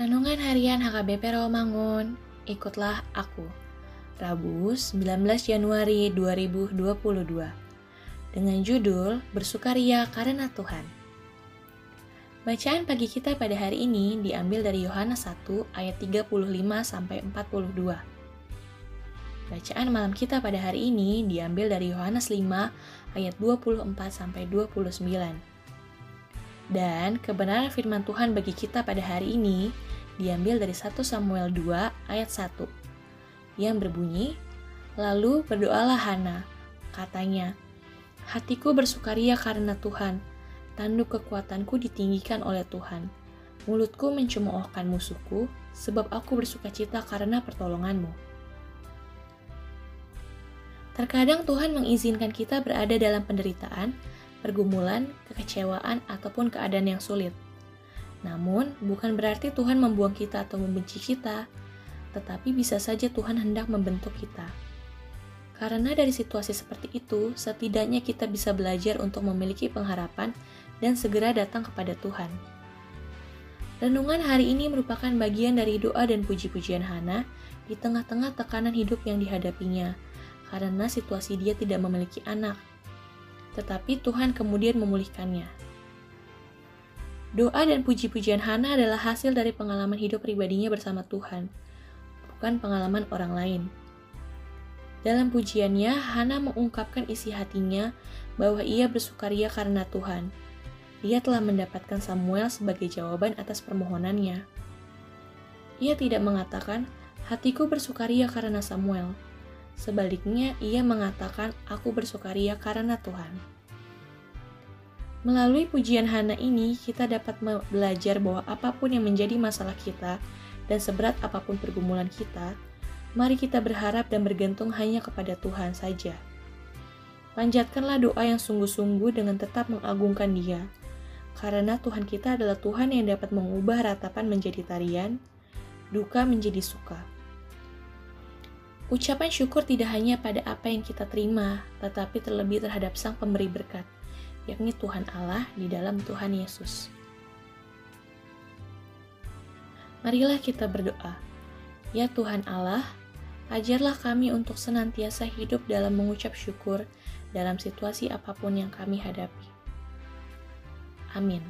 Renungan Harian HKBP Rawamangun, ikutlah aku. Rabu 19 Januari 2022 dengan judul Bersukaria karena Tuhan. Bacaan pagi kita pada hari ini diambil dari Yohanes 1 ayat 35 sampai 42. Bacaan malam kita pada hari ini diambil dari Yohanes 5 ayat 24 sampai 29. Dan kebenaran firman Tuhan bagi kita pada hari ini diambil dari 1 Samuel 2 ayat 1 yang berbunyi, Lalu berdoalah Hana, katanya, Hatiku bersukaria karena Tuhan, tanduk kekuatanku ditinggikan oleh Tuhan. Mulutku mencemoohkan musuhku, sebab aku bersuka cita karena pertolonganmu. Terkadang Tuhan mengizinkan kita berada dalam penderitaan, pergumulan, kekecewaan, ataupun keadaan yang sulit. Namun, bukan berarti Tuhan membuang kita atau membenci kita, tetapi bisa saja Tuhan hendak membentuk kita. Karena dari situasi seperti itu, setidaknya kita bisa belajar untuk memiliki pengharapan dan segera datang kepada Tuhan. Renungan hari ini merupakan bagian dari doa dan puji-pujian Hana di tengah-tengah tekanan hidup yang dihadapinya, karena situasi dia tidak memiliki anak tetapi Tuhan kemudian memulihkannya. Doa dan puji-pujian Hana adalah hasil dari pengalaman hidup pribadinya bersama Tuhan, bukan pengalaman orang lain. Dalam pujiannya, Hana mengungkapkan isi hatinya bahwa ia bersukaria karena Tuhan. Dia telah mendapatkan Samuel sebagai jawaban atas permohonannya. Ia tidak mengatakan, "Hatiku bersukaria karena Samuel," Sebaliknya, ia mengatakan, "Aku bersukaria karena Tuhan." Melalui pujian Hana ini, kita dapat belajar bahwa apa pun yang menjadi masalah kita dan seberat apa pun pergumulan kita, mari kita berharap dan bergantung hanya kepada Tuhan saja. Panjatkanlah doa yang sungguh-sungguh dengan tetap mengagungkan Dia, karena Tuhan kita adalah Tuhan yang dapat mengubah ratapan menjadi tarian, duka menjadi suka. Ucapan syukur tidak hanya pada apa yang kita terima, tetapi terlebih terhadap Sang Pemberi berkat, yakni Tuhan Allah di dalam Tuhan Yesus. Marilah kita berdoa. Ya Tuhan Allah, ajarlah kami untuk senantiasa hidup dalam mengucap syukur dalam situasi apa pun yang kami hadapi. Amin.